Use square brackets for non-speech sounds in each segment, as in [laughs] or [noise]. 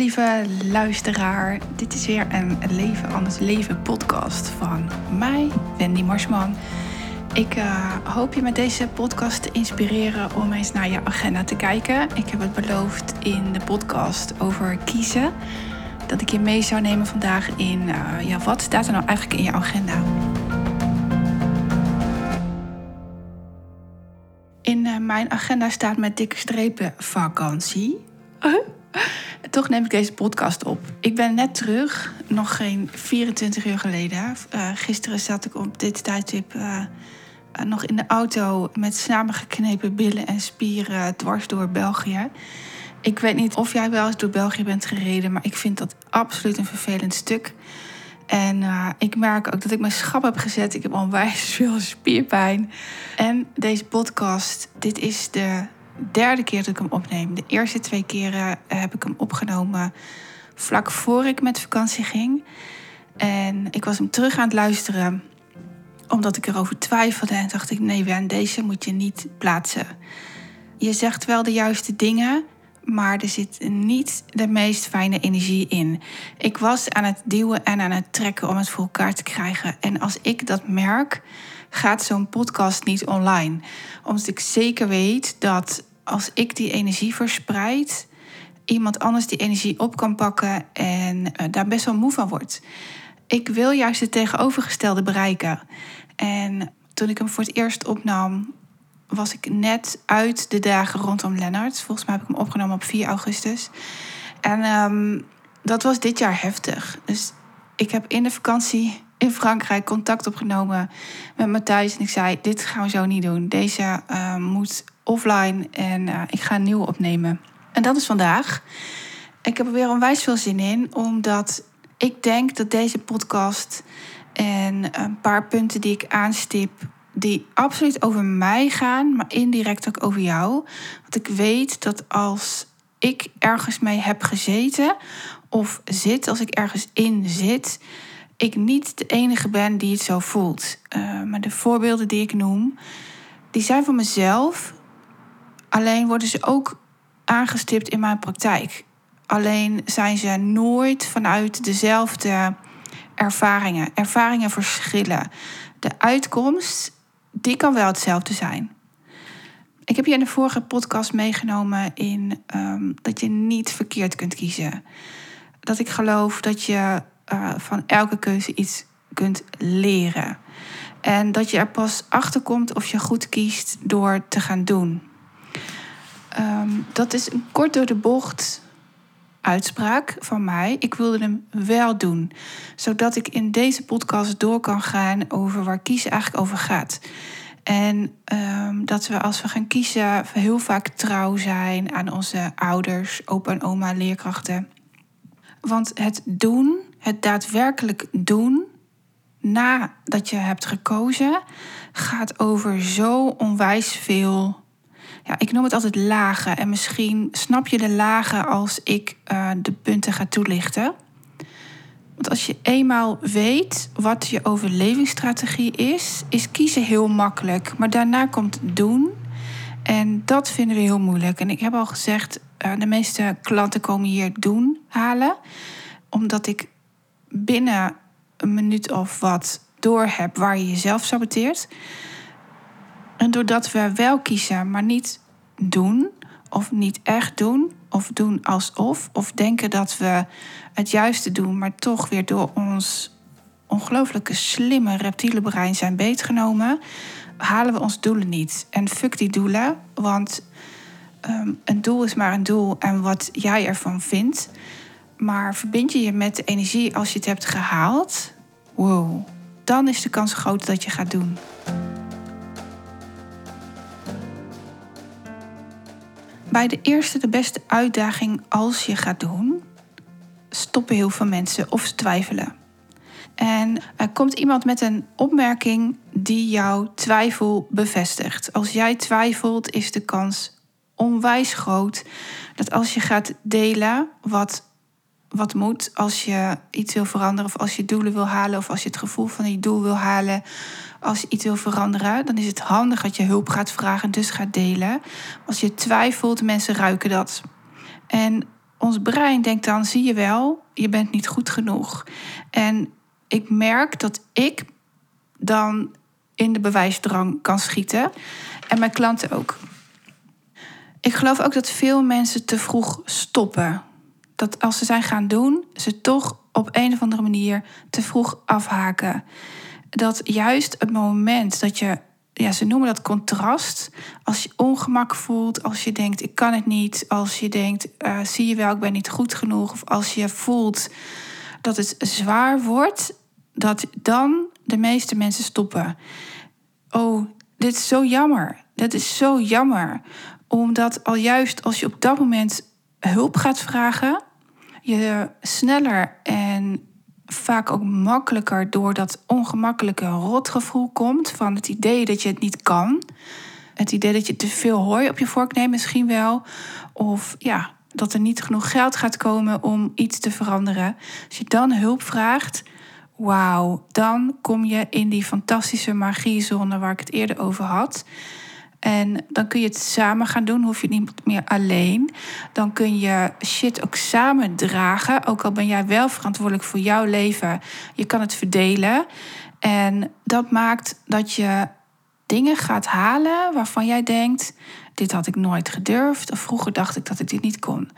lieve luisteraar. Dit is weer een Leven Anders Leven podcast van mij, Wendy Marsman. Ik uh, hoop je met deze podcast te inspireren om eens naar je agenda te kijken. Ik heb het beloofd in de podcast over kiezen. Dat ik je mee zou nemen vandaag in uh, ja, wat staat er nou eigenlijk in je agenda. In uh, mijn agenda staat met dikke strepen vakantie. [laughs] Toch neem ik deze podcast op. Ik ben net terug, nog geen 24 uur geleden. Uh, gisteren zat ik op dit tijdstip uh, nog in de auto met samengeknepen billen en spieren dwars door België. Ik weet niet of jij wel eens door België bent gereden, maar ik vind dat absoluut een vervelend stuk. En ik merk ook dat ik mijn schap heb gezet. Ik heb onwijs veel spierpijn. En deze podcast, dit is de derde keer dat ik hem opneem. De eerste twee keren heb ik hem opgenomen vlak voor ik met vakantie ging. En ik was hem terug aan het luisteren omdat ik erover twijfelde en dacht ik: nee, Wen, deze moet je niet plaatsen. Je zegt wel de juiste dingen, maar er zit niet de meest fijne energie in. Ik was aan het duwen en aan het trekken om het voor elkaar te krijgen. En als ik dat merk, gaat zo'n podcast niet online. Omdat ik zeker weet dat als ik die energie verspreid, iemand anders die energie op kan pakken en uh, daar best wel moe van wordt. Ik wil juist het tegenovergestelde bereiken. En toen ik hem voor het eerst opnam, was ik net uit de dagen rondom Lennart. Volgens mij heb ik hem opgenomen op 4 augustus. En um, dat was dit jaar heftig. Dus ik heb in de vakantie in Frankrijk contact opgenomen met Matthijs. En ik zei: Dit gaan we zo niet doen. Deze uh, moet offline en uh, ik ga een nieuwe opnemen. En dat is vandaag. Ik heb er weer onwijs veel zin in, omdat ik denk dat deze podcast en een paar punten die ik aanstip, die absoluut over mij gaan, maar indirect ook over jou. Want ik weet dat als ik ergens mee heb gezeten of zit, als ik ergens in zit, ik niet de enige ben die het zo voelt. Uh, maar de voorbeelden die ik noem, die zijn van mezelf. Alleen worden ze ook aangestipt in mijn praktijk. Alleen zijn ze nooit vanuit dezelfde ervaringen. Ervaringen verschillen. De uitkomst, die kan wel hetzelfde zijn. Ik heb je in de vorige podcast meegenomen in um, dat je niet verkeerd kunt kiezen. Dat ik geloof dat je uh, van elke keuze iets kunt leren. En dat je er pas achter komt of je goed kiest door te gaan doen. Um, dat is een kort door de bocht uitspraak van mij. Ik wilde hem wel doen, zodat ik in deze podcast door kan gaan over waar kiezen eigenlijk over gaat. En um, dat we als we gaan kiezen heel vaak trouw zijn aan onze ouders, opa en oma, leerkrachten. Want het doen, het daadwerkelijk doen, nadat je hebt gekozen, gaat over zo onwijs veel ja, ik noem het altijd lagen. En misschien snap je de lagen als ik uh, de punten ga toelichten. Want als je eenmaal weet wat je overlevingsstrategie is, is kiezen heel makkelijk. Maar daarna komt doen. En dat vinden we heel moeilijk. En ik heb al gezegd, uh, de meeste klanten komen hier doen halen. Omdat ik binnen een minuut of wat door heb waar je jezelf saboteert. En doordat we wel kiezen, maar niet doen, of niet echt doen, of doen alsof, of denken dat we het juiste doen, maar toch weer door ons ongelooflijke slimme reptiele brein zijn beetgenomen, halen we ons doelen niet. En fuck die doelen, want um, een doel is maar een doel en wat jij ervan vindt. Maar verbind je je met de energie als je het hebt gehaald, wow, dan is de kans groot dat je gaat doen. Bij de eerste de beste uitdaging als je gaat doen, stoppen heel veel mensen of twijfelen. En er komt iemand met een opmerking die jouw twijfel bevestigt. Als jij twijfelt, is de kans onwijs groot dat als je gaat delen wat, wat moet, als je iets wil veranderen of als je doelen wil halen of als je het gevoel van je doel wil halen, als je iets wil veranderen, dan is het handig dat je hulp gaat vragen en dus gaat delen. Als je twijfelt, mensen ruiken dat. En ons brein denkt dan, zie je wel, je bent niet goed genoeg. En ik merk dat ik dan in de bewijsdrang kan schieten. En mijn klanten ook. Ik geloof ook dat veel mensen te vroeg stoppen. Dat als ze zijn gaan doen, ze toch op een of andere manier te vroeg afhaken. Dat juist het moment dat je, ja, ze noemen dat contrast. Als je ongemak voelt, als je denkt ik kan het niet, als je denkt uh, zie je wel ik ben niet goed genoeg, of als je voelt dat het zwaar wordt, dat dan de meeste mensen stoppen. Oh, dit is zo jammer. Dat is zo jammer. Omdat al juist als je op dat moment hulp gaat vragen, je sneller en vaak ook makkelijker door dat ongemakkelijke rotgevoel komt van het idee dat je het niet kan. Het idee dat je te veel hooi op je vork neemt misschien wel. Of ja, dat er niet genoeg geld gaat komen om iets te veranderen. Als je dan hulp vraagt, wauw, dan kom je in die fantastische magiezone waar ik het eerder over had. En dan kun je het samen gaan doen, hoef je niet meer alleen. Dan kun je shit ook samen dragen. Ook al ben jij wel verantwoordelijk voor jouw leven, je kan het verdelen. En dat maakt dat je dingen gaat halen waarvan jij denkt: dit had ik nooit gedurfd. Of vroeger dacht ik dat ik dit niet kon.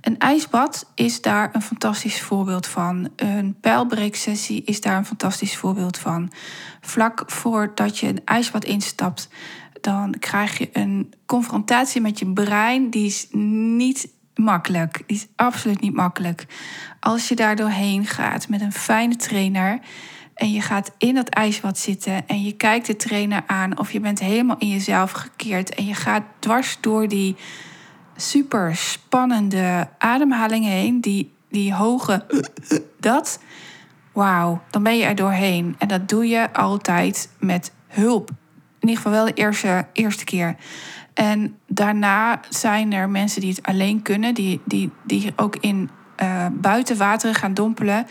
Een ijsbad is daar een fantastisch voorbeeld van. Een pijlbreeksessie is daar een fantastisch voorbeeld van. Vlak voordat je een ijsbad instapt, dan krijg je een confrontatie met je brein. Die is niet makkelijk. Die is absoluut niet makkelijk. Als je daar doorheen gaat met een fijne trainer. En je gaat in dat ijsbad zitten en je kijkt de trainer aan of je bent helemaal in jezelf gekeerd en je gaat dwars door die super spannende ademhaling heen, die, die hoge dat, wauw, dan ben je er doorheen. En dat doe je altijd met hulp. In ieder geval wel de eerste, eerste keer. En daarna zijn er mensen die het alleen kunnen, die, die, die ook in uh, buiten wateren gaan dompelen.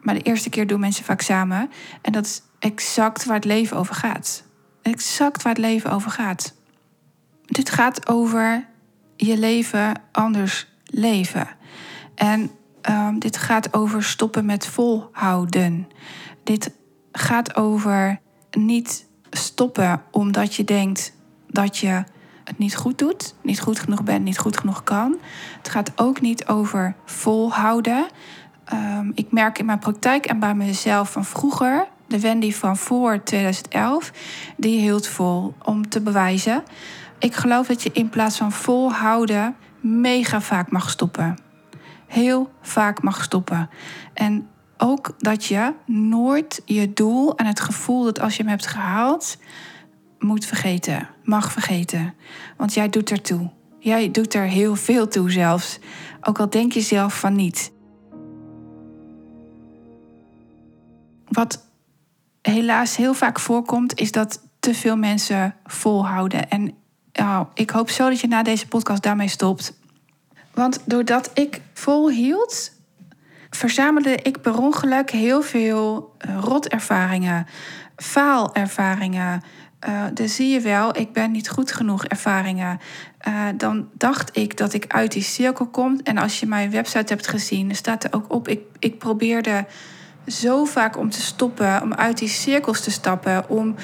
Maar de eerste keer doen mensen vaak samen. En dat is exact waar het leven over gaat. Exact waar het leven over gaat. Dit gaat over je leven anders leven. En um, dit gaat over stoppen met volhouden. Dit gaat over niet stoppen omdat je denkt dat je het niet goed doet, niet goed genoeg bent, niet goed genoeg kan. Het gaat ook niet over volhouden. Um, ik merk in mijn praktijk en bij mezelf van vroeger, de Wendy van voor 2011, die hield vol om te bewijzen. Ik geloof dat je in plaats van volhouden mega vaak mag stoppen. Heel vaak mag stoppen. En ook dat je nooit je doel en het gevoel dat als je hem hebt gehaald, moet vergeten. Mag vergeten. Want jij doet er toe. Jij doet er heel veel toe zelfs. Ook al denk je zelf van niet. Wat helaas heel vaak voorkomt, is dat te veel mensen volhouden. En nou, ik hoop zo dat je na deze podcast daarmee stopt. Want doordat ik volhield, verzamelde ik per ongeluk heel veel uh, rotervaringen, faalervaringen. Uh, dus zie je wel, ik ben niet goed genoeg ervaringen. Uh, dan dacht ik dat ik uit die cirkel kom. En als je mijn website hebt gezien, staat er ook op. Ik, ik probeerde zo vaak om te stoppen, om uit die cirkels te stappen, om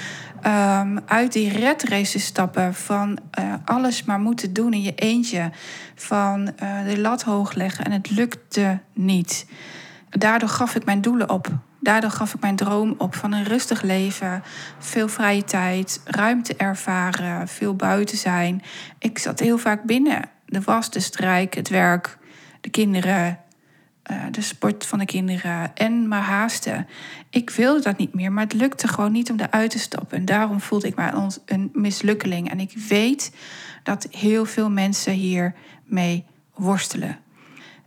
um, uit die red race stappen van uh, alles maar moeten doen in je eentje, van uh, de lat hoog leggen en het lukte niet. Daardoor gaf ik mijn doelen op. Daardoor gaf ik mijn droom op van een rustig leven, veel vrije tijd, ruimte ervaren, veel buiten zijn. Ik zat heel vaak binnen. De was, de strijk, het werk, de kinderen, uh, de sport van de kinderen en maar haasten. Ik wilde dat niet meer, maar het lukte gewoon niet om eruit te stappen. En daarom voelde ik me een mislukkeling. En ik weet dat heel veel mensen hiermee worstelen.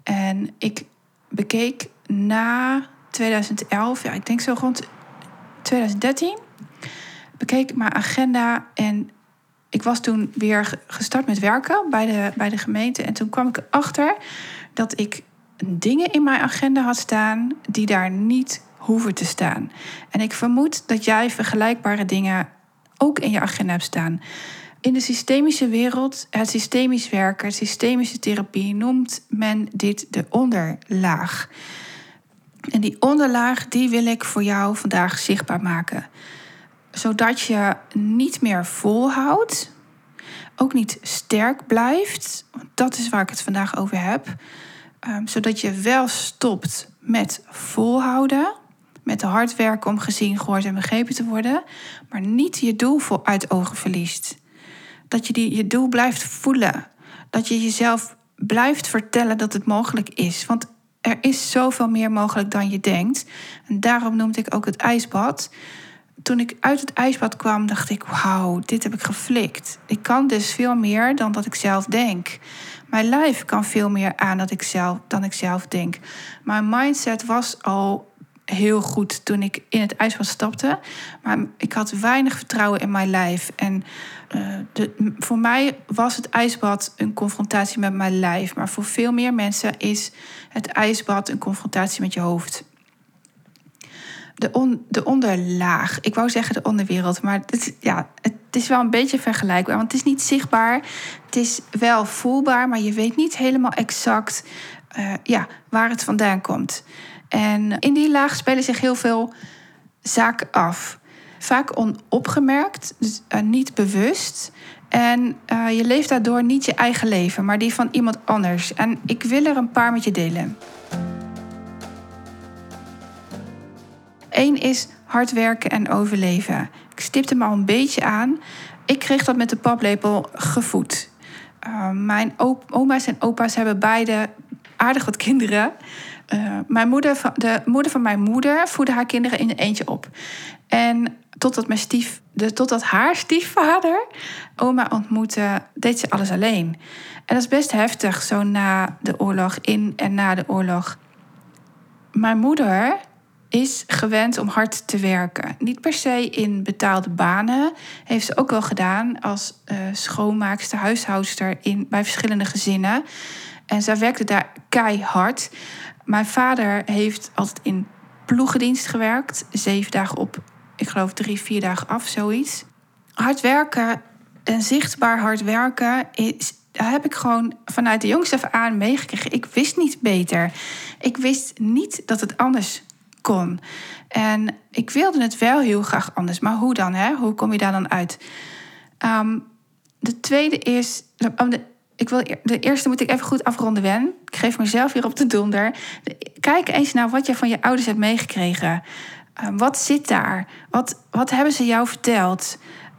En ik bekeek na 2011, ja, ik denk zo rond 2013, bekeek mijn agenda en ik was toen weer gestart met werken bij de, bij de gemeente. En toen kwam ik erachter dat ik dingen in mijn agenda had staan die daar niet hoeven te staan. En ik vermoed dat jij vergelijkbare dingen ook in je agenda hebt staan. In de systemische wereld, het systemisch werken, systemische therapie, noemt men dit de onderlaag. En die onderlaag, die wil ik voor jou vandaag zichtbaar maken. Zodat je niet meer volhoudt, ook niet sterk blijft. Dat is waar ik het vandaag over heb. Um, zodat je wel stopt met volhouden, met hard werken om gezien, gehoord en begrepen te worden, maar niet je doel voor uit ogen verliest. Dat je die, je doel blijft voelen. Dat je jezelf blijft vertellen dat het mogelijk is. Want er is zoveel meer mogelijk dan je denkt. En daarom noemde ik ook het ijsbad. Toen ik uit het ijsbad kwam, dacht ik: wauw, dit heb ik geflikt. Ik kan dus veel meer dan dat ik zelf denk. Mijn lijf kan veel meer aan dat ik zelf, dan ik zelf denk. Mijn mindset was al heel goed toen ik in het ijsbad stapte. Maar ik had weinig vertrouwen in mijn lijf. En uh, de, voor mij was het ijsbad een confrontatie met mijn lijf. Maar voor veel meer mensen is het ijsbad een confrontatie met je hoofd. De, on, de onderlaag, ik wou zeggen de onderwereld, maar het, ja, het is wel een beetje vergelijkbaar. Want het is niet zichtbaar, het is wel voelbaar, maar je weet niet helemaal exact uh, ja, waar het vandaan komt. En in die laag spelen zich heel veel zaken af. Vaak onopgemerkt, dus uh, niet bewust. En uh, je leeft daardoor niet je eigen leven, maar die van iemand anders. En ik wil er een paar met je delen. Eén is hard werken en overleven. Ik stipte hem al een beetje aan. Ik kreeg dat met de paplepel gevoed. Uh, mijn oma's en opa's hebben beide aardig wat kinderen. Uh, mijn moeder, de moeder van mijn moeder voedde haar kinderen in een eentje op. En totdat, mijn stief, de, totdat haar stiefvader oma ontmoette, deed ze alles alleen. En dat is best heftig, zo na de oorlog, in en na de oorlog. Mijn moeder is gewend om hard te werken. Niet per se in betaalde banen. Heeft ze ook wel gedaan als uh, schoonmaakster, huishoudster in, bij verschillende gezinnen. En zij werkte daar keihard. Mijn vader heeft altijd in ploegendienst gewerkt. Zeven dagen op, ik geloof drie, vier dagen af, zoiets. Hard werken en zichtbaar hard werken is, heb ik gewoon vanuit de jongste af aan meegekregen. Ik wist niet beter. Ik wist niet dat het anders En ik wilde het wel heel graag anders. Maar hoe dan? Hè? Hoe kom je daar dan uit? Um, de tweede is. Oh, ik wil, de eerste moet ik even goed afronden, Wen. Ik geef mezelf hier op de donder. Kijk eens naar wat je van je ouders hebt meegekregen. Um, wat zit daar? Wat, wat hebben ze jou verteld?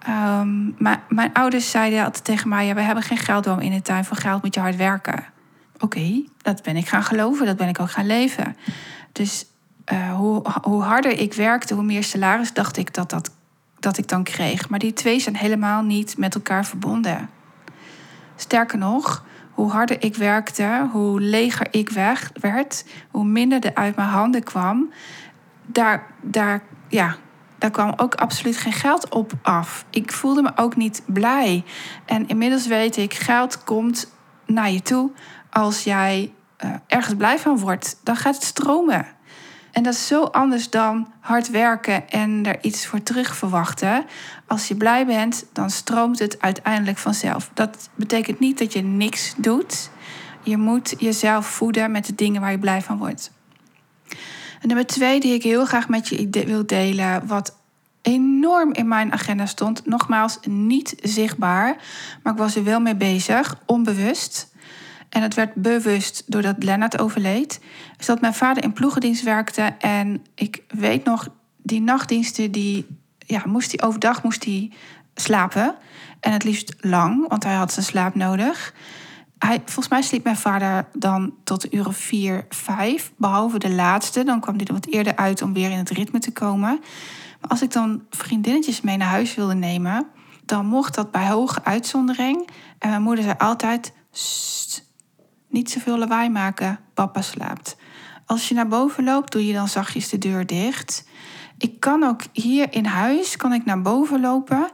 Um, mijn, mijn ouders zeiden altijd tegen mij: ja, we hebben geen geldboom in de tuin. Voor geld moet je hard werken. Oké, dat ben ik gaan geloven. Dat ben ik ook gaan leven. Dus uh, hoe, hoe harder ik werkte, hoe meer salaris dacht ik dat, dat, dat ik dan kreeg. Maar die twee zijn helemaal niet met elkaar verbonden. Sterker nog, hoe harder ik werkte, hoe leger ik werd, hoe minder er uit mijn handen kwam, daar, daar, ja, daar kwam ook absoluut geen geld op af. Ik voelde me ook niet blij. En inmiddels weet ik, geld komt naar je toe als jij uh, ergens blij van wordt. Dan gaat het stromen. En dat is zo anders dan hard werken en er iets voor terug verwachten. Als je blij bent, dan stroomt het uiteindelijk vanzelf. Dat betekent niet dat je niks doet. Je moet jezelf voeden met de dingen waar je blij van wordt. En nummer twee, die ik heel graag met je wil delen, wat enorm in mijn agenda stond. Nogmaals, niet zichtbaar, maar ik was er wel mee bezig, onbewust. En het werd bewust doordat Lennart overleed. Is dat mijn vader in ploegendienst werkte. En ik weet nog, die nachtdiensten, die, ja, moest hij overdag moest hij slapen. En het liefst lang, want hij had zijn slaap nodig. Hij, volgens mij sliep mijn vader dan tot de uur vier, vijf. Behalve de laatste. Dan kwam hij er wat eerder uit om weer in het ritme te komen. Maar als ik dan vriendinnetjes mee naar huis wilde nemen... dan mocht dat bij hoge uitzondering. En mijn moeder zei altijd... Niet zoveel lawaai maken, papa slaapt. Als je naar boven loopt, doe je dan zachtjes de deur dicht. Ik kan ook hier in huis kan ik naar boven lopen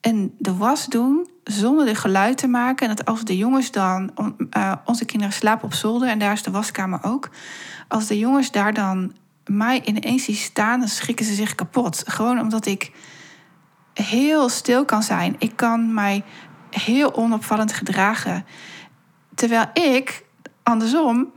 en de was doen zonder de geluid te maken. En dat als de jongens dan, uh, onze kinderen slapen op zolder en daar is de waskamer ook. Als de jongens daar dan mij ineens zien staan, dan schrikken ze zich kapot. Gewoon omdat ik heel stil kan zijn. Ik kan mij heel onopvallend gedragen. Terwijl ik, andersom,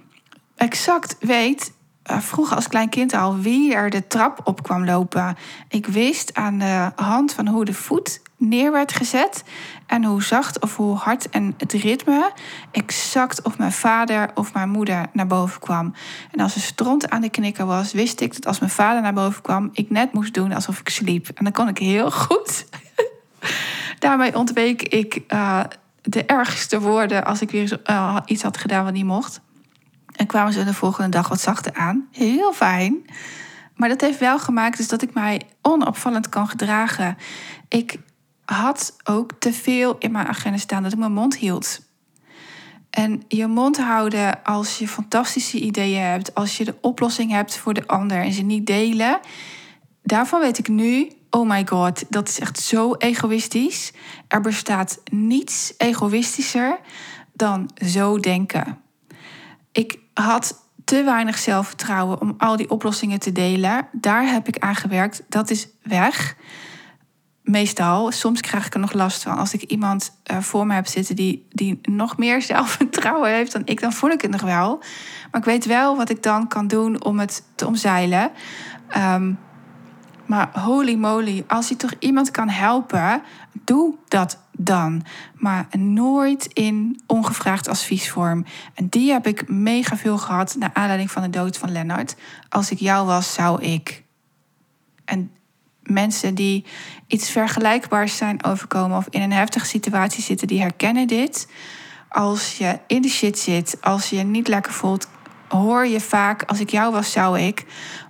exact weet, uh, vroeger als klein kind al, wie er de trap op kwam lopen. Ik wist aan de hand van hoe de voet neer werd gezet en hoe zacht of hoe hard en het ritme exact of mijn vader of mijn moeder naar boven kwam. En als er stront aan de knikker was, wist ik dat als mijn vader naar boven kwam, ik net moest doen alsof ik sliep. En dan kon ik heel goed. [laughs] Daarmee ontweek ik uh, de ergste woorden als ik weer uh, iets had gedaan wat niet mocht. En kwamen ze de volgende dag wat zachter aan. Heel fijn. Maar dat heeft wel gemaakt dus dat ik mij onopvallend kan gedragen. Ik had ook te veel in mijn agenda staan dat ik mijn mond hield. En je mond houden als je fantastische ideeën hebt, als je de oplossing hebt voor de ander en ze niet delen. Daarvan weet ik nu, oh my god, dat is echt zo egoïstisch. Er bestaat niets egoïstischer dan zo denken. Ik had te weinig zelfvertrouwen om al die oplossingen te delen. Daar heb ik aan gewerkt. Dat is weg meestal. Soms krijg ik er nog last van. Als ik iemand uh, voor me heb zitten die, die nog meer [laughs] zelfvertrouwen heeft dan ik, dan voel ik het nog wel. Maar ik weet wel wat ik dan kan doen om het te omzeilen. Um, maar holy moly, als je toch iemand kan helpen, doe dat dan. Maar nooit in ongevraagd adviesvorm. En die heb ik mega veel gehad naar aanleiding van de dood van Lennart. Als ik jou was, zou ik. En mensen die iets vergelijkbaars zijn overkomen of in een heftige situatie zitten, die herkennen dit. Als je in de shit zit, als je je niet lekker voelt, hoor je vaak: als ik jou was, zou ik.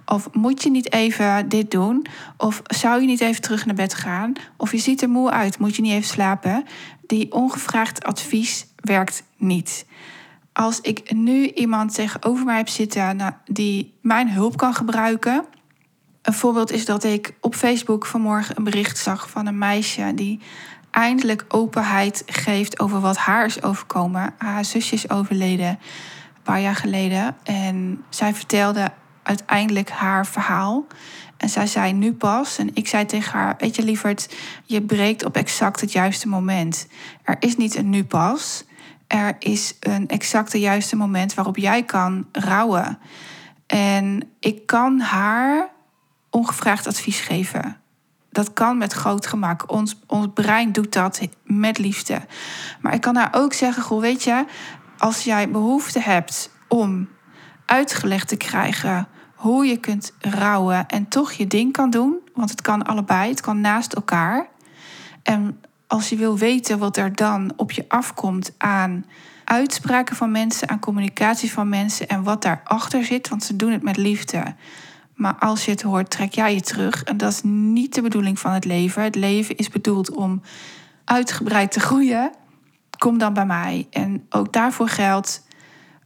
Of moet je niet even dit doen? Of zou je niet even terug naar bed gaan? Of je ziet er moe uit, moet je niet even slapen? Die ongevraagd advies werkt niet. Als ik nu iemand tegenover mij heb zitten nou, die mijn hulp kan gebruiken, een voorbeeld is dat ik op Facebook vanmorgen een bericht zag van een meisje die eindelijk openheid geeft over wat haar is overkomen. Haar zusje is overleden een paar jaar geleden. En zij vertelde uiteindelijk haar verhaal. En zij zei nu pas. En ik zei tegen haar: Weet je, lieverd, je breekt op exact het juiste moment. Er is niet een nu pas. Er is een exacte juiste moment waarop jij kan rouwen. En ik kan haar ongevraagd advies geven. Dat kan met groot gemak. Ons, ons brein doet dat met liefde. Maar ik kan haar ook zeggen: Goh, weet je, als jij behoefte hebt om uitgelegd te krijgen hoe je kunt rouwen en toch je ding kan doen, want het kan allebei, het kan naast elkaar. En als je wil weten wat er dan op je afkomt aan uitspraken van mensen, aan communicatie van mensen en wat daarachter zit, want ze doen het met liefde maar als je het hoort, trek jij je terug. En dat is niet de bedoeling van het leven. Het leven is bedoeld om uitgebreid te groeien. Kom dan bij mij. En ook daarvoor geldt,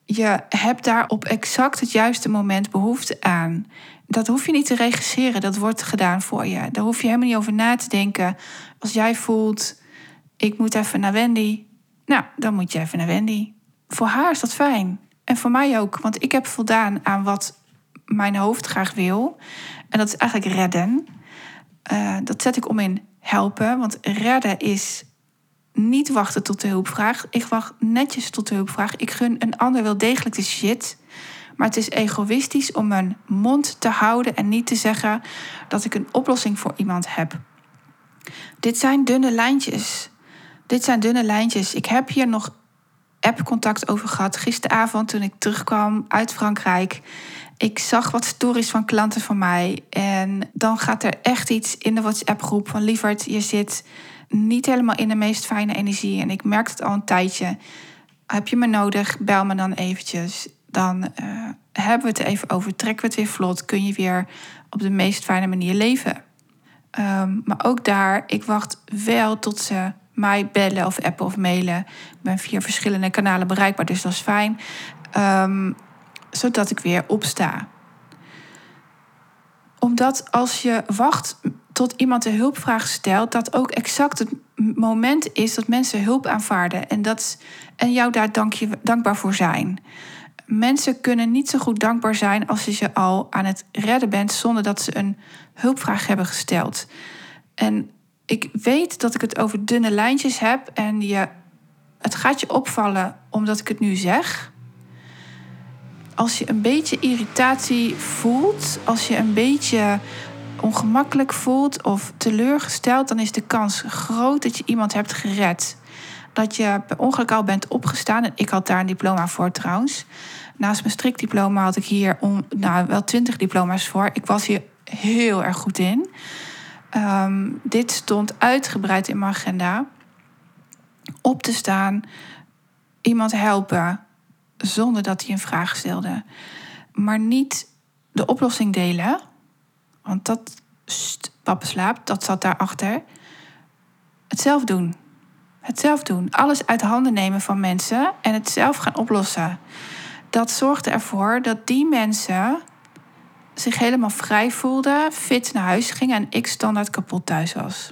je hebt daar op exact het juiste moment behoefte aan. Dat hoef je niet te regisseren, dat wordt gedaan voor je. Daar hoef je helemaal niet over na te denken. Als jij voelt, ik moet even naar Wendy, nou, dan moet je even naar Wendy. Voor haar is dat fijn. En voor mij ook, want ik heb voldaan aan wat mijn hoofd graag wil. En dat is eigenlijk redden. Uh, dat zet ik om in helpen. Want redden is niet wachten tot de hulpvraag. Ik wacht netjes tot de hulpvraag. Ik gun een ander wel degelijk de shit. Maar het is egoïstisch om mijn mond te houden en niet te zeggen dat ik een oplossing voor iemand heb. Dit zijn dunne lijntjes. Dit zijn dunne lijntjes. Ik heb hier nog app-contact over gehad gisteravond toen ik terugkwam uit Frankrijk. Ik zag wat stories van klanten van mij. En dan gaat er echt iets in de WhatsApp-groep van lieverd, je zit niet helemaal in de meest fijne energie. En ik merk het al een tijdje. Heb je me nodig? Bel me dan eventjes. Dan uh, hebben we het even over. Trekken we het weer vlot. Kun je weer op de meest fijne manier leven. Um, maar ook daar, ik wacht wel tot ze mij bellen of appen of mailen. Ik ben via verschillende kanalen bereikbaar, dus dat is fijn. Um, zodat ik weer opsta. Omdat als je wacht tot iemand de hulpvraag stelt, dat ook exact het moment is dat mensen hulp aanvaarden en, dat, en jou daar dank je, dankbaar voor zijn. Mensen kunnen niet zo goed dankbaar zijn als je ze al aan het redden bent zonder dat ze een hulpvraag hebben gesteld. En ik weet dat ik het over dunne lijntjes heb en je, het gaat je opvallen omdat ik het nu zeg. Als je een beetje irritatie voelt, als je een beetje ongemakkelijk voelt of teleurgesteld, dan is de kans groot dat je iemand hebt gered. Dat je per ongeluk al bent opgestaan. En ik had daar een diploma voor trouwens. Naast mijn strikdiploma had ik hier om, nou, wel twintig diploma's voor. Ik was hier heel erg goed in. Ehm, dit stond uitgebreid in mijn agenda. Op te staan, iemand helpen zonder dat hij een vraag stelde. Maar niet de oplossing delen, want dat, papa slaapt, dat zat daarachter. Het zelf doen. Het zelf doen. Alles uit handen nemen van mensen en het zelf gaan oplossen. Dat zorgde ervoor dat die mensen zich helemaal vrij voelden, fit naar huis gingen en ik standaard kapot thuis was.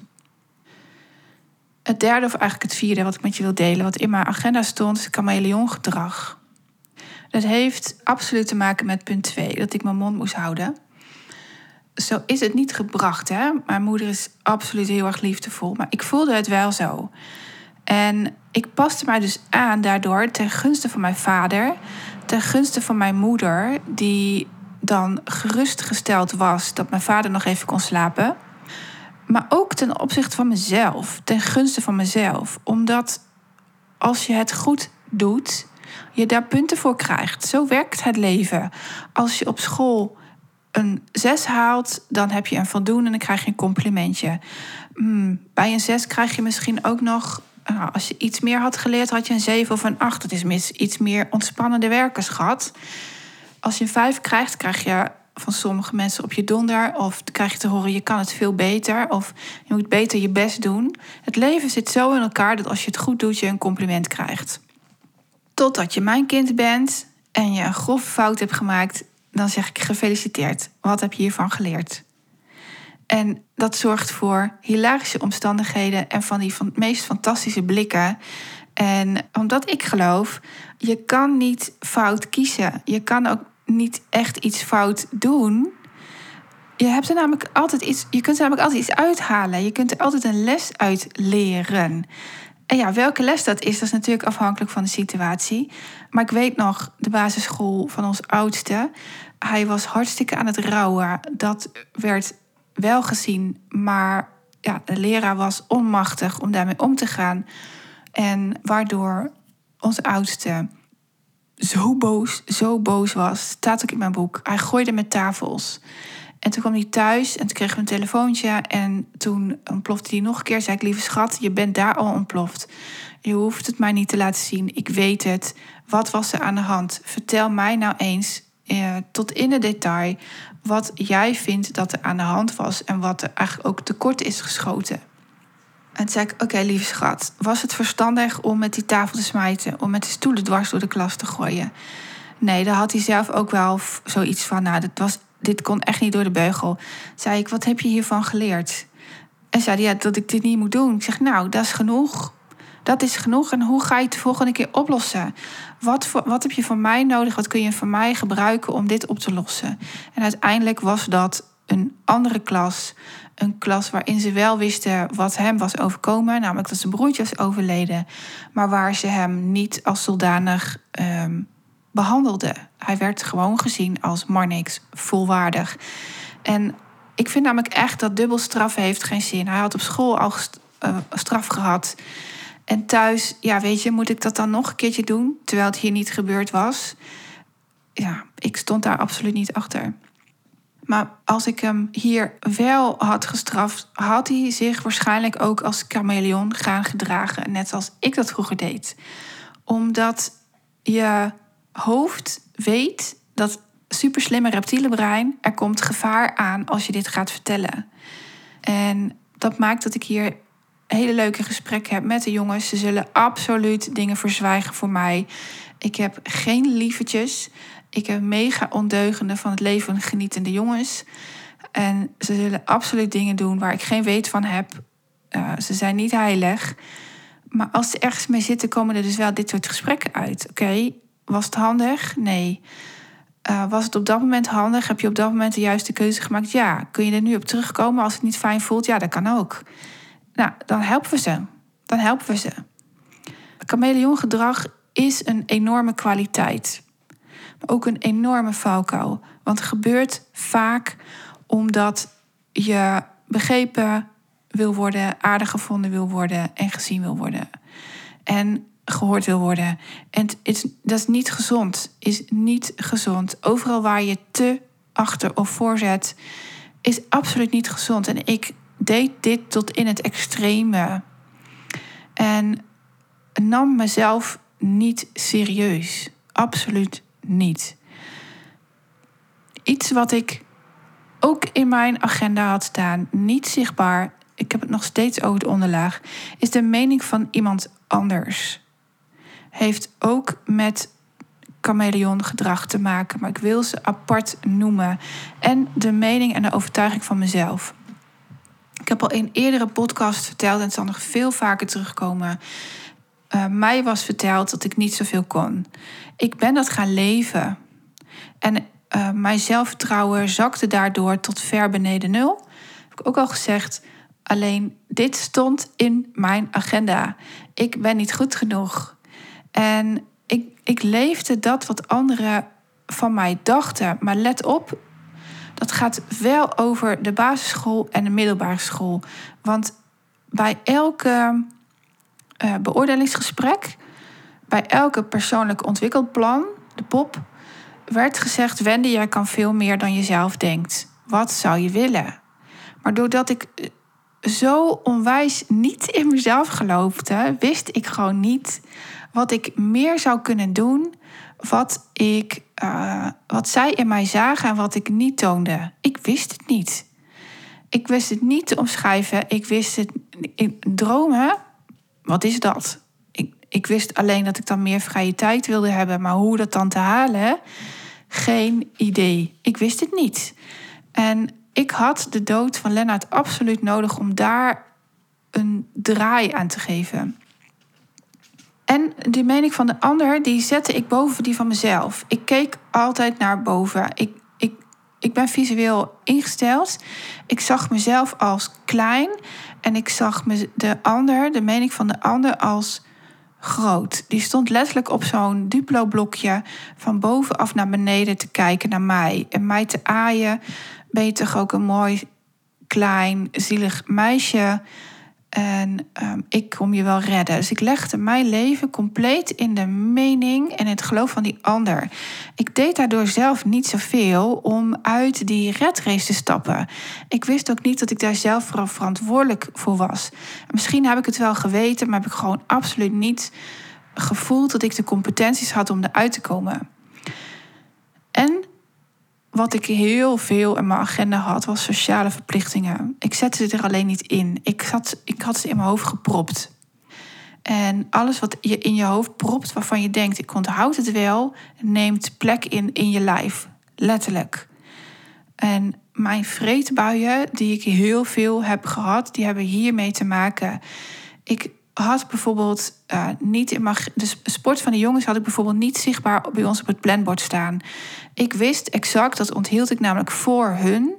Het derde, of eigenlijk het vierde, wat ik met je wil delen, wat in mijn agenda stond, is chameleongedrag. Dat heeft absoluut te maken met punt 2, dat ik mijn mond moest houden. Zo is het niet gebracht, hè? Mijn moeder is absoluut heel erg liefdevol, maar ik voelde het wel zo. En ik paste mij dus aan daardoor ten gunste van mijn vader, ten gunste van mijn moeder, die dan gerustgesteld was dat mijn vader nog even kon slapen. Maar ook ten opzichte van mezelf, ten gunste van mezelf. Omdat als je het goed doet, je daar punten voor krijgt. Zo werkt het leven. Als je op school een 6 haalt, dan heb je een voldoende en dan krijg je een complimentje. Hmm, bij een 6 krijg je misschien ook nog, nou, als je iets meer had geleerd, had je een 7 of een 8. Dat is iets meer ontspannende werkerschat. Als je een 5 krijgt, krijg je van sommige mensen op je donder. Of krijg je te horen, je kan het veel beter. Of je moet beter je best doen. Het leven zit zo in elkaar dat als je het goed doet, je een compliment krijgt. Totdat je mijn kind bent en je een grove fout hebt gemaakt, dan zeg ik gefeliciteerd. Wat heb je hiervan geleerd? En dat zorgt voor hilarische omstandigheden en van die van, meest fantastische blikken. En omdat ik geloof, je kan niet fout kiezen. Je kan ook niet echt iets fout doen. Je, hebt er namelijk altijd iets, je kunt er namelijk altijd iets uithalen. Je kunt er altijd een les uit leren. En ja, welke les dat is, dat is natuurlijk afhankelijk van de situatie. Maar ik weet nog, de basisschool van ons oudste, hij was hartstikke aan het rouwen. Dat werd wel gezien, maar ja, de leraar was onmachtig om daarmee om te gaan. En waardoor onze oudste zo boos, zo boos was. Staat ook in mijn boek. Hij gooide met tafels. En toen kwam hij thuis en toen kreeg we een telefoontje. En toen ontplofte hij nog een keer. Zei ik, lieve schat, je bent daar al ontploft. Je hoeft het mij niet te laten zien. Ik weet het. Wat was er aan de hand? Vertel mij nou eens, eh, tot in het detail, wat jij vindt dat er aan de hand was. En wat er eigenlijk ook tekort is geschoten. En zei ik, oké lieve schat, was het verstandig om met die tafel te smijten? Om met de stoelen dwars door de klas te gooien? Nee, daar had hij zelf ook wel zoiets van, nou, dit, was, dit kon echt niet door de beugel. Zei ik, wat heb je hiervan geleerd? En zei hij, ja, dat ik dit niet moet doen. Ik zeg, nou, dat is genoeg. Dat is genoeg. En hoe ga je het de volgende keer oplossen? Wat, voor, wat heb je van mij nodig? Wat kun je van mij gebruiken om dit op te lossen? En uiteindelijk was dat een andere klas een klas waarin ze wel wisten wat hem was overkomen, namelijk dat zijn broertje was overleden, maar waar ze hem niet als zodanig um, behandelden. Hij werd gewoon gezien als Marnix, volwaardig. En ik vind namelijk echt dat dubbelstraf heeft geen zin. Hij had op school al uh, straf gehad. En thuis, ja, weet je, moet ik dat dan nog een keertje doen, terwijl het hier niet gebeurd was? Ja, ik stond daar absoluut niet achter. Maar als ik hem hier wel had gestraft, had hij zich waarschijnlijk ook als chameleon gaan gedragen. Net zoals ik dat vroeger deed. Omdat je hoofd weet dat superslimme reptiele brein, er komt gevaar aan als je dit gaat vertellen. En dat maakt dat ik hier hele leuke gesprekken heb met de jongens. Ze zullen absoluut dingen verzwijgen voor mij. Ik heb geen lievertjes. Ik heb mega ondeugende van het leven genietende jongens. En ze zullen absoluut dingen doen waar ik geen weet van heb. Ze zijn niet heilig. Maar als ze ergens mee zitten, komen er dus wel dit soort gesprekken uit. Oké, was het handig? Nee. Uh, was het op dat moment handig? Heb je op dat moment de juiste keuze gemaakt? Ja. Kun je er nu op terugkomen als het niet fijn voelt? Ja, dat kan ook. nou, dan helpen we ze. Dan helpen we ze. Chameleongedrag is een enorme kwaliteit. Maar ook een enorme valkuil. Want het gebeurt vaak omdat je begrepen wil worden, aardig gevonden wil worden en gezien wil worden. En gehoord wil worden. En dat is niet gezond. Is niet gezond. Overal waar je te achter of voorzet, is absoluut niet gezond. En ik deed dit tot in het extreme. En nam mezelf niet serieus. Absoluut niet. Iets wat ik ook in mijn agenda had staan, niet zichtbaar, ik heb het nog steeds over de onderlaag, is de mening van iemand anders. Heeft ook met chameleon gedrag te maken, maar ik wil ze apart noemen. En de mening en de overtuiging van mezelf. Ik heb al in eerdere podcast verteld en het zal nog veel vaker terugkomen. Uh, mij was verteld dat ik niet zoveel kon. Ik ben dat gaan leven. En uh, mijn zelfvertrouwen zakte daardoor tot ver beneden nul. Heb ik ook al gezegd. Alleen dit stond in mijn agenda. Ik ben niet goed genoeg. En ik, ik leefde dat wat anderen van mij dachten. Maar let op, dat gaat wel over de basisschool en de middelbare school. Want bij elke uh, beoordelingsgesprek, bij elke persoonlijk ontwikkelplan, de POP, werd gezegd: Wendy, jij kan veel meer dan je zelf denkt. Wat zou je willen? Maar doordat ik eh, zo onwijs niet in mezelf geloofde, wist ik gewoon niet wat ik meer zou kunnen doen. Wat, ik, uh, wat zij in mij zagen en wat ik niet toonde. Ik wist het niet. Ik wist het niet te omschrijven. Ik wist het. Ik, dromen, wat is dat? Ik, ik wist alleen dat ik dan meer vrije tijd wilde hebben. Maar hoe dat dan te halen, geen idee. Ik wist het niet. En ik had de dood van Lennart absoluut nodig om daar een draai aan te geven. En die mening van de ander, die zette ik boven die van mezelf. Ik keek altijd naar boven. Ik, ik, ik ben visueel ingesteld. Ik zag mezelf als klein. En ik zag de ander, de mening van de ander, als groot. Die stond letterlijk op zo'n duplo-blokje van bovenaf naar beneden te kijken naar mij. En mij te aaien. Ben je toch ook een mooi, klein, zielig meisje? En um, ik kom je wel redden. Dus ik legde mijn leven compleet in de mening en het geloof van die ander. Ik deed daardoor zelf niet zoveel om uit die redrace te stappen. Ik wist ook niet dat ik daar zelf verantwoordelijk voor was. Misschien heb ik het wel geweten, maar heb ik gewoon absoluut niet gevoeld dat ik de competenties had om eruit te komen. En wat ik heel veel in mijn agenda had, was sociale verplichtingen. Ik zette ze er alleen niet in. Ik, zat, ik had ze in mijn hoofd gepropt. En alles wat je in je hoofd propt, waarvan je denkt, ik onthoud het wel, neemt plek in in je lijf. Letterlijk. En mijn vreedbuien, die ik heel veel heb gehad, die hebben hiermee te maken. Ik had bijvoorbeeld uh, niet in mijn. De sport van de jongens had ik bijvoorbeeld niet zichtbaar bij ons op het planbord staan. Ik wist exact, dat onthield ik namelijk voor hun,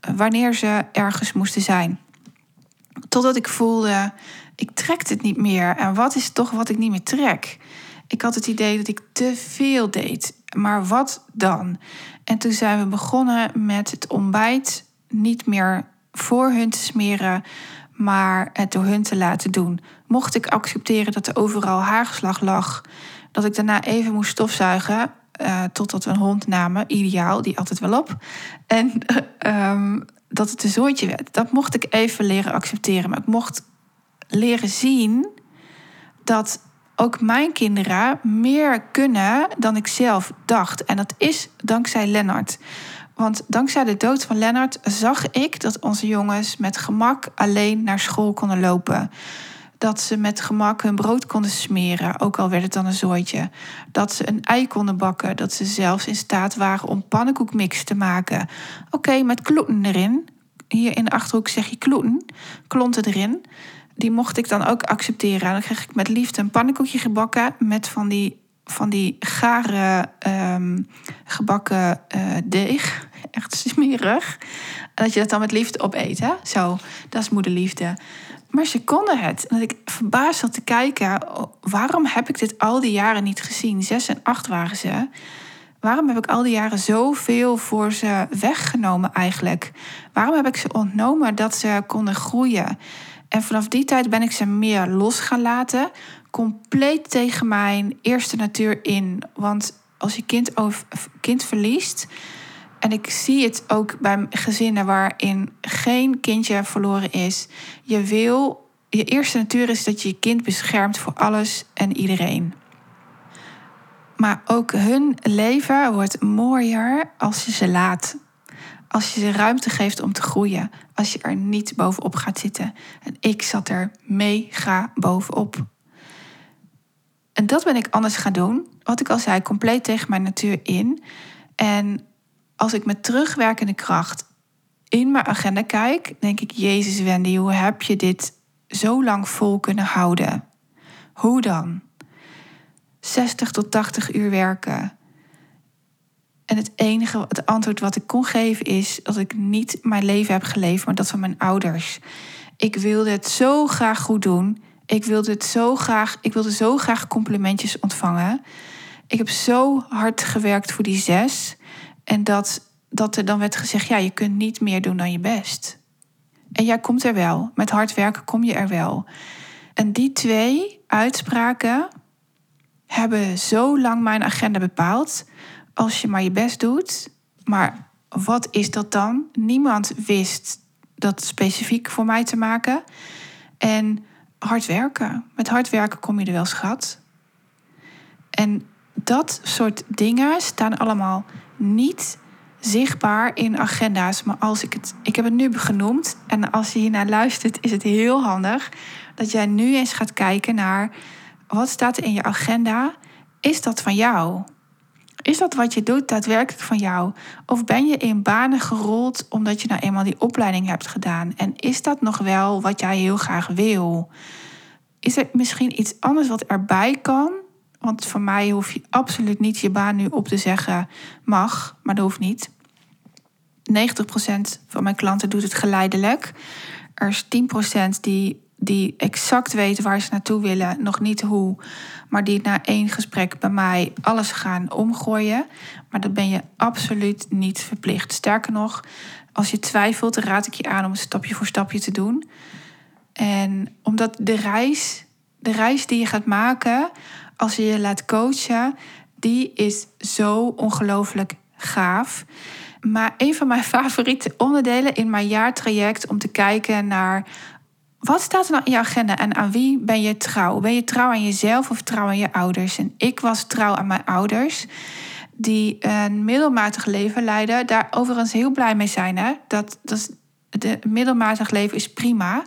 eh, wanneer ze ergens moesten zijn. Totdat ik voelde, ik trek het niet meer. En wat is toch wat ik niet meer trek? Ik had het idee dat ik te veel deed. Maar wat dan? En toen zijn we begonnen met het ontbijt niet meer voor hun te smeren, maar het door hun te laten doen. Mocht ik accepteren dat er overal haargeslag lag, dat ik daarna even moest stofzuigen, uh, totdat we een hond namen, ideaal, die altijd wel op. En uh, [laughs] dat het een zooitje werd. Dat mocht ik even leren accepteren. Maar ik mocht leren zien dat ook mijn kinderen meer kunnen dan ik zelf dacht. En dat is dankzij Lennart. Want dankzij de dood van Lennart zag ik dat onze jongens met gemak alleen naar school konden lopen. Dat ze met gemak hun brood konden smeren, ook al werd het dan een zooitje. Dat ze een ei konden bakken. Dat ze zelfs in staat waren om pannenkoekmix te maken. Oké, met kloeten erin. Hier in de achterhoek zeg je kloeten. Klonten erin. Die mocht ik dan ook accepteren. En dan kreeg ik met liefde een pannenkoekje gebakken met van die van die gare um, gebakken uh, deeg. echt smerig. Dat je dat dan met liefde opeet, hè? Zo, dat is moederliefde. Maar ze konden het. En dat ik verbaasd zat te kijken, waarom heb ik dit al die jaren niet gezien? Zes en acht waren ze. Waarom heb ik al die jaren zoveel voor ze weggenomen eigenlijk? Waarom heb ik ze ontnomen dat ze konden groeien? En vanaf die tijd ben ik ze meer los gaan laten. Compleet tegen mijn eerste natuur in. Want als je kind, over, kind verliest. En ik zie het ook bij gezinnen waarin geen kindje verloren is. Je wil, je eerste natuur is dat je je kind beschermt voor alles en iedereen. Maar ook hun leven wordt mooier als je ze laat. Als je ze ruimte geeft om te groeien. Als je er niet bovenop gaat zitten. En ik zat er mega bovenop. En dat ben ik anders gaan doen. Wat ik al zei, compleet tegen mijn natuur in. En als ik met terugwerkende kracht in mijn agenda kijk, denk ik: Jezus, Wendy, hoe heb je dit zo lang vol kunnen houden? Hoe dan? 60 tot 80 uur werken. En het enige, het antwoord wat ik kon geven is dat ik niet mijn leven heb geleefd, maar dat van mijn ouders. Ik wilde het zo graag goed doen. Ik wilde het zo graag, ik wilde zo graag complimentjes ontvangen. Ik heb zo hard gewerkt voor die zes. En dat, dat er dan werd gezegd, ja, je kunt niet meer doen dan je best. En jij komt er wel. Met hard werken kom je er wel. En die twee uitspraken hebben zo lang mijn agenda bepaald. Als je maar je best doet. Maar wat is dat dan? Niemand wist dat specifiek voor mij te maken. En hard werken. Met hard werken kom je er wel, schat. En dat soort dingen staan allemaal niet zichtbaar in agenda's. Maar als ik het. Ik heb het nu genoemd. En als je hiernaar luistert, is het heel handig dat jij nu eens gaat kijken naar wat staat er in je agenda? Is dat van jou? Is dat wat je doet daadwerkelijk van jou? Of ben je in banen gerold omdat je nou eenmaal die opleiding hebt gedaan? En is dat nog wel wat jij heel graag wil? Is er misschien iets anders wat erbij kan? Want voor mij hoef je absoluut niet je baan nu op te zeggen. Mag, maar dat hoeft niet. 90% van mijn klanten doet het geleidelijk. Er is 10% die die exact weten waar ze naartoe willen, nog niet hoe, maar die na één gesprek bij mij alles gaan omgooien. Maar dat ben je absoluut niet verplicht. Sterker nog, als je twijfelt, raad ik je aan om het stapje voor stapje te doen. En omdat de reis, de reis die je gaat maken als je je laat coachen, die is zo ongelooflijk gaaf. Maar een van mijn [laughs] favoriete onderdelen in mijn jaartraject om te kijken naar wat staat er nou in je agenda en aan wie ben je trouw? Ben je trouw aan jezelf of trouw aan je ouders? En ik was trouw aan mijn ouders, die een middelmatig leven leiden. Daar overigens heel blij mee zijn. Hè? Dat, dat de middelmatig leven is prima.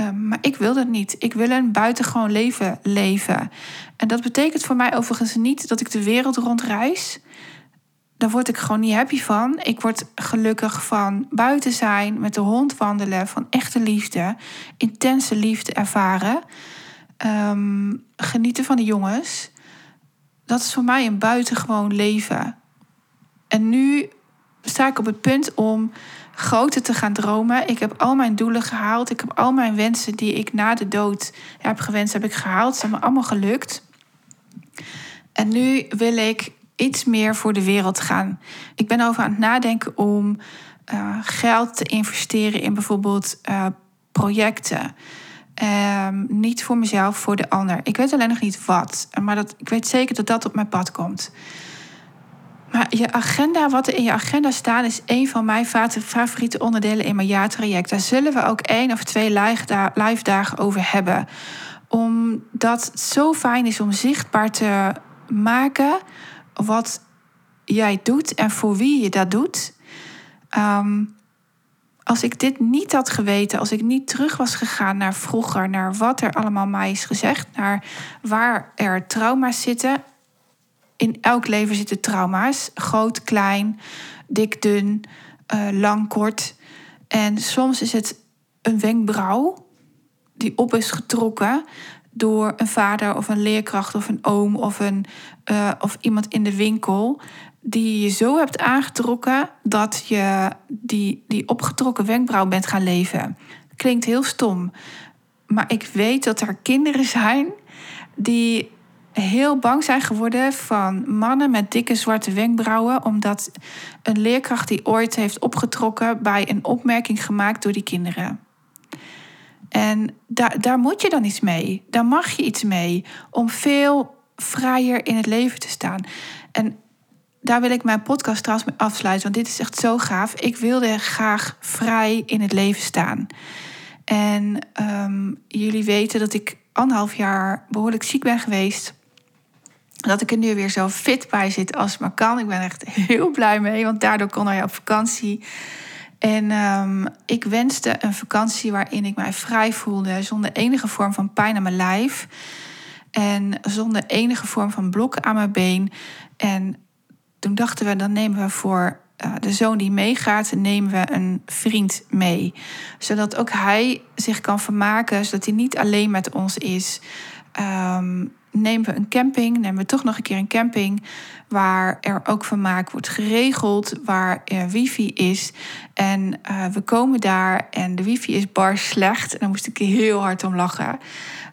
Um, maar ik wil dat niet. Ik wil een buitengewoon leven leven. En dat betekent voor mij overigens niet dat ik de wereld rondreis daar word ik gewoon niet happy van. Ik word gelukkig van buiten zijn, met de hond wandelen, van echte liefde, intense liefde ervaren. Ehm, genieten van de jongens. Dat is voor mij een buitengewoon leven. En nu sta ik op het punt om groter te gaan dromen. Ik heb al mijn doelen gehaald. Ik heb al mijn wensen die ik na de dood heb gewenst, heb ik gehaald. Ze zijn me allemaal gelukt. En nu wil ik iets meer voor de wereld gaan. Ik ben over aan het nadenken om uh, geld te investeren in bijvoorbeeld uh, projecten. Um, niet voor mezelf, voor de ander. Ik weet alleen nog niet wat. Maar dat, ik weet zeker dat dat op mijn pad komt. Maar je agenda, wat er in je agenda staat, is een van mijn favoriete onderdelen in mijn jaartraject. Daar zullen we ook één of twee live dagen over hebben. Omdat het zo fijn is om zichtbaar te maken wat jij doet en voor wie je dat doet. Ehm, als ik dit niet had geweten, als ik niet terug was gegaan naar vroeger, naar wat er allemaal mij is gezegd, naar waar er trauma's zitten. In elk leven zitten trauma's, groot, klein, dik, dun, uh, lang, kort. En soms is het een wenkbrauw die op is getrokken door een vader of een leerkracht of een oom of, een, uh, of iemand in de winkel die je zo hebt aangetrokken dat je die, die opgetrokken wenkbrauw bent gaan leven. Klinkt heel stom, maar ik weet dat er kinderen zijn die heel bang zijn geworden van mannen met dikke zwarte wenkbrauwen, omdat een leerkracht die ooit heeft opgetrokken bij een opmerking gemaakt door die kinderen. En daar, daar moet je dan iets mee. Daar mag je iets mee om veel vrijer in het leven te staan. En daar wil ik mijn podcast trouwens mee afsluiten, want dit is echt zo gaaf. Ik wilde graag vrij in het leven staan. En um, jullie weten dat ik anderhalf jaar behoorlijk ziek ben geweest. Dat ik er nu weer zo fit bij zit als maar kan. Ik ben echt heel blij mee, want daardoor kon hij op vakantie. En um, ik wenste een vakantie waarin ik mij vrij voelde, zonder enige vorm van pijn aan mijn lijf. En zonder enige vorm van blokken aan mijn been. En toen dachten we, dan nemen we voor uh, de zoon die meegaat, nemen we een vriend mee. Zodat ook hij zich kan vermaken, zodat hij niet alleen met ons is. Um, nemen we een camping, nemen we toch nog een keer een camping waar er ook vermaak wordt geregeld, waar er wifi is. En uh, we komen daar en de wifi is bar slecht. En dan moest ik heel hard om lachen.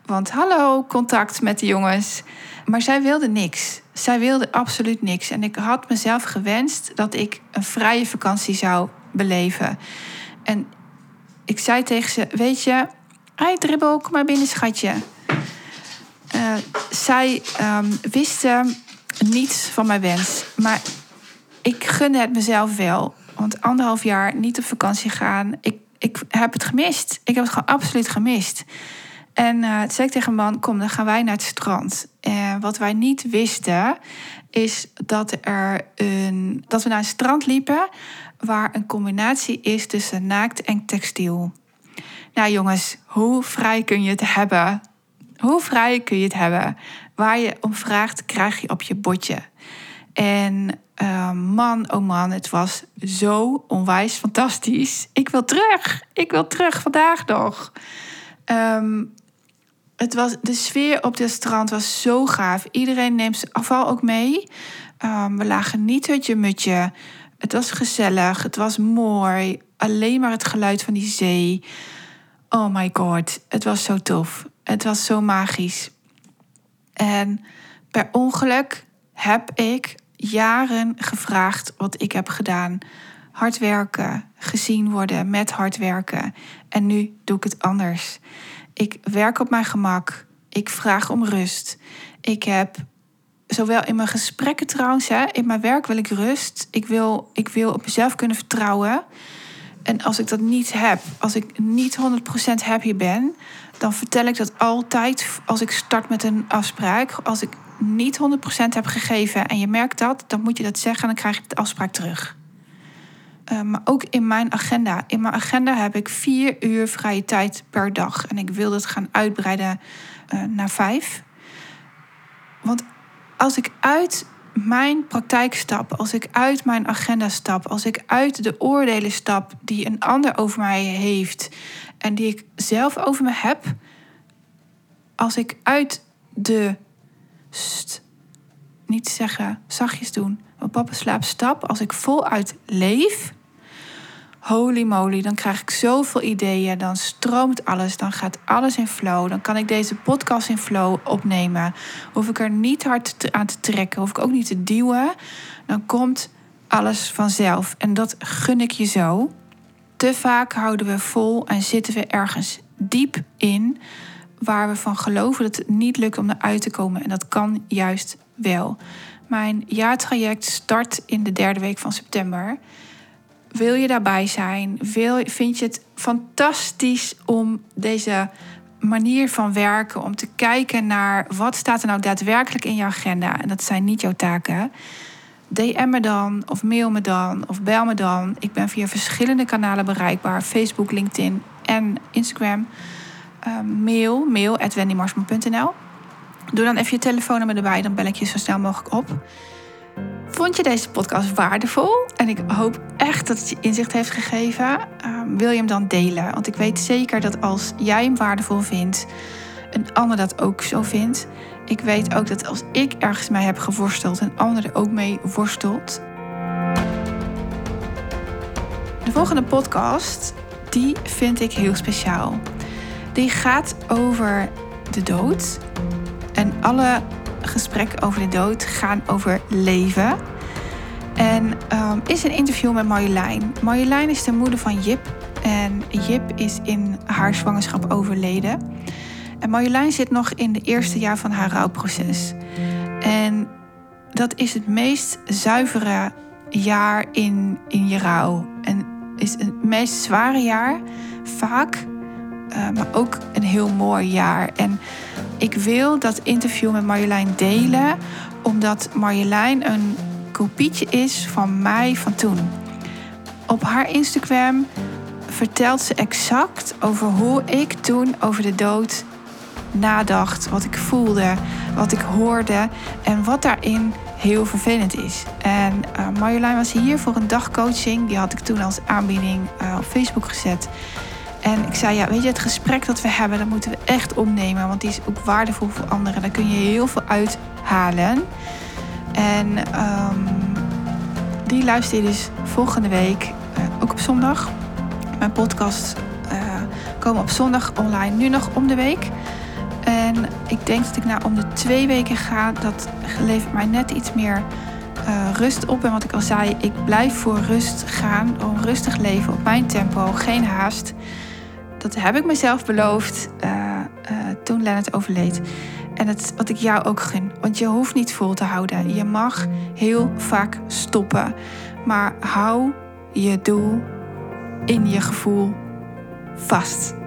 Want hallo, contact met de jongens. Maar zij wilde niks. Zij wilde absoluut niks. En ik had mezelf gewenst dat ik een vrije vakantie zou beleven. En ik zei tegen ze: Weet je, hey dribbel, kom maar binnen, schatje. Uh, zij um, wisten niets van mijn wens. Maar ik gunde het mezelf wel. Want anderhalf jaar niet op vakantie gaan, ik, ik heb het gemist. Ik heb het gewoon absoluut gemist. En uh, toen zei ik tegen mijn man, kom, dan gaan wij naar het strand. En wat wij niet wisten, is dat, er een, dat we naar een strand liepen... waar een combinatie is tussen naakt en textiel. Nou jongens, hoe vrij kun je het hebben? Hoe vrij kun je het hebben? Waar je om vraagt, krijg je op je bordje. En uh, man, oh man, het was zo onwijs fantastisch. Ik wil terug. Ik wil terug vandaag nog. Um, het was, de sfeer op dit strand was zo gaaf. Iedereen neemt zijn afval ook mee. Um, we lagen niet hutje mutje. Het was gezellig. Het was mooi. Alleen maar het geluid van die zee. Oh my god. Het was zo tof. Het was zo magisch. En per ongeluk heb ik jaren gevraagd wat ik heb gedaan. Hard werken, gezien worden met hard werken. En nu doe ik het anders. Ik werk op mijn gemak. Ik vraag om rust. Ik heb zowel in mijn gesprekken trouwens, hè, in mijn werk wil ik rust. Ik wil, ik wil op mezelf kunnen vertrouwen. En als ik dat niet heb, als ik niet 100% happy ben, dan vertel ik dat altijd als ik start met een afspraak. Als ik niet 100% heb gegeven en je merkt dat, dan moet je dat zeggen en dan krijg je de afspraak terug. Uh, maar ook in mijn agenda. In mijn agenda heb ik vier uur vrije tijd per dag. En ik wil dat gaan uitbreiden uh, naar vijf. Want als ik uit mijn praktijk stap, als ik uit mijn agenda stap, als ik uit de oordelen stap die een ander over mij heeft en die ik zelf over me heb, als ik uit de niet zeggen, zachtjes doen, mijn papa slaap stap, als ik voluit leef, holy moly, dan krijg ik zoveel ideeën, dan stroomt alles, dan gaat alles in flow, dan kan ik deze podcast in flow opnemen, hoef ik er niet hard aan te trekken, hoef ik ook niet te duwen, dan komt alles vanzelf en dat gun ik je zo. Te vaak houden we vol en zitten we ergens diep in waar we van geloven dat het niet lukt om eruit te komen. En dat kan juist wel. Mijn jaartraject start in de derde week van september. Wil je daarbij zijn? Vind je het fantastisch om deze manier van werken, om te kijken naar wat staat er nou daadwerkelijk in je agenda? En dat zijn niet jouw taken. DM me dan, of mail me dan, of bel me dan. Ik ben via verschillende kanalen bereikbaar: Facebook, LinkedIn en Instagram. Uh, mail, mail at. Doe dan even je telefoonnummer erbij, dan bel ik je zo snel mogelijk op. Vond je deze podcast waardevol? En ik hoop echt dat het je inzicht heeft gegeven. Uh, wil je hem dan delen? Want ik weet zeker dat als jij hem waardevol vindt een ander dat ook zo vindt. Ik weet ook dat als ik ergens mee heb geworsteld, een ander er ook mee worstelt. De volgende podcast, die vind ik heel speciaal. Die gaat over de dood. En alle gesprekken over de dood gaan over leven. En um, is een interview met Marjolein. Marjolein is de moeder van Jip. En Jip is in haar zwangerschap overleden. En Marjolein zit nog in de eerste jaar van haar rouwproces. En dat is het meest zuivere jaar in, in je rouw. En is het meest zware jaar, vaak, uh, maar ook een heel mooi jaar. En ik wil dat interview met Marjolein delen, omdat Marjolein een kopietje is van mij van toen. Op haar Instagram vertelt ze exact over hoe ik toen over de dood nadacht, wat ik voelde, wat ik hoorde en wat daarin heel vervelend is. En uh, Marjolein was hier voor een dagcoaching. Die had ik toen als aanbieding uh, op Facebook gezet. En ik zei, ja, weet je, het gesprek dat we hebben, dat moeten we echt opnemen. Want die is ook waardevol voor anderen. Daar kun je heel veel uithalen. En um, die luister je dus volgende week, uh, ook op zondag. Mijn podcast komen op zondag online, nu nog om de week. En ik denk dat ik na om de twee weken ga. Dat levert mij net iets meer uh, rust op. En wat ik al zei, ik blijf voor rust gaan. Om rustig leven op mijn tempo. Geen haast. Dat heb ik mezelf beloofd uh, uh, toen Lennart overleed. En het, wat ik jou ook gun. Want je hoeft niet vol te houden. Je mag heel vaak stoppen. Maar hou je doel in je gevoel vast.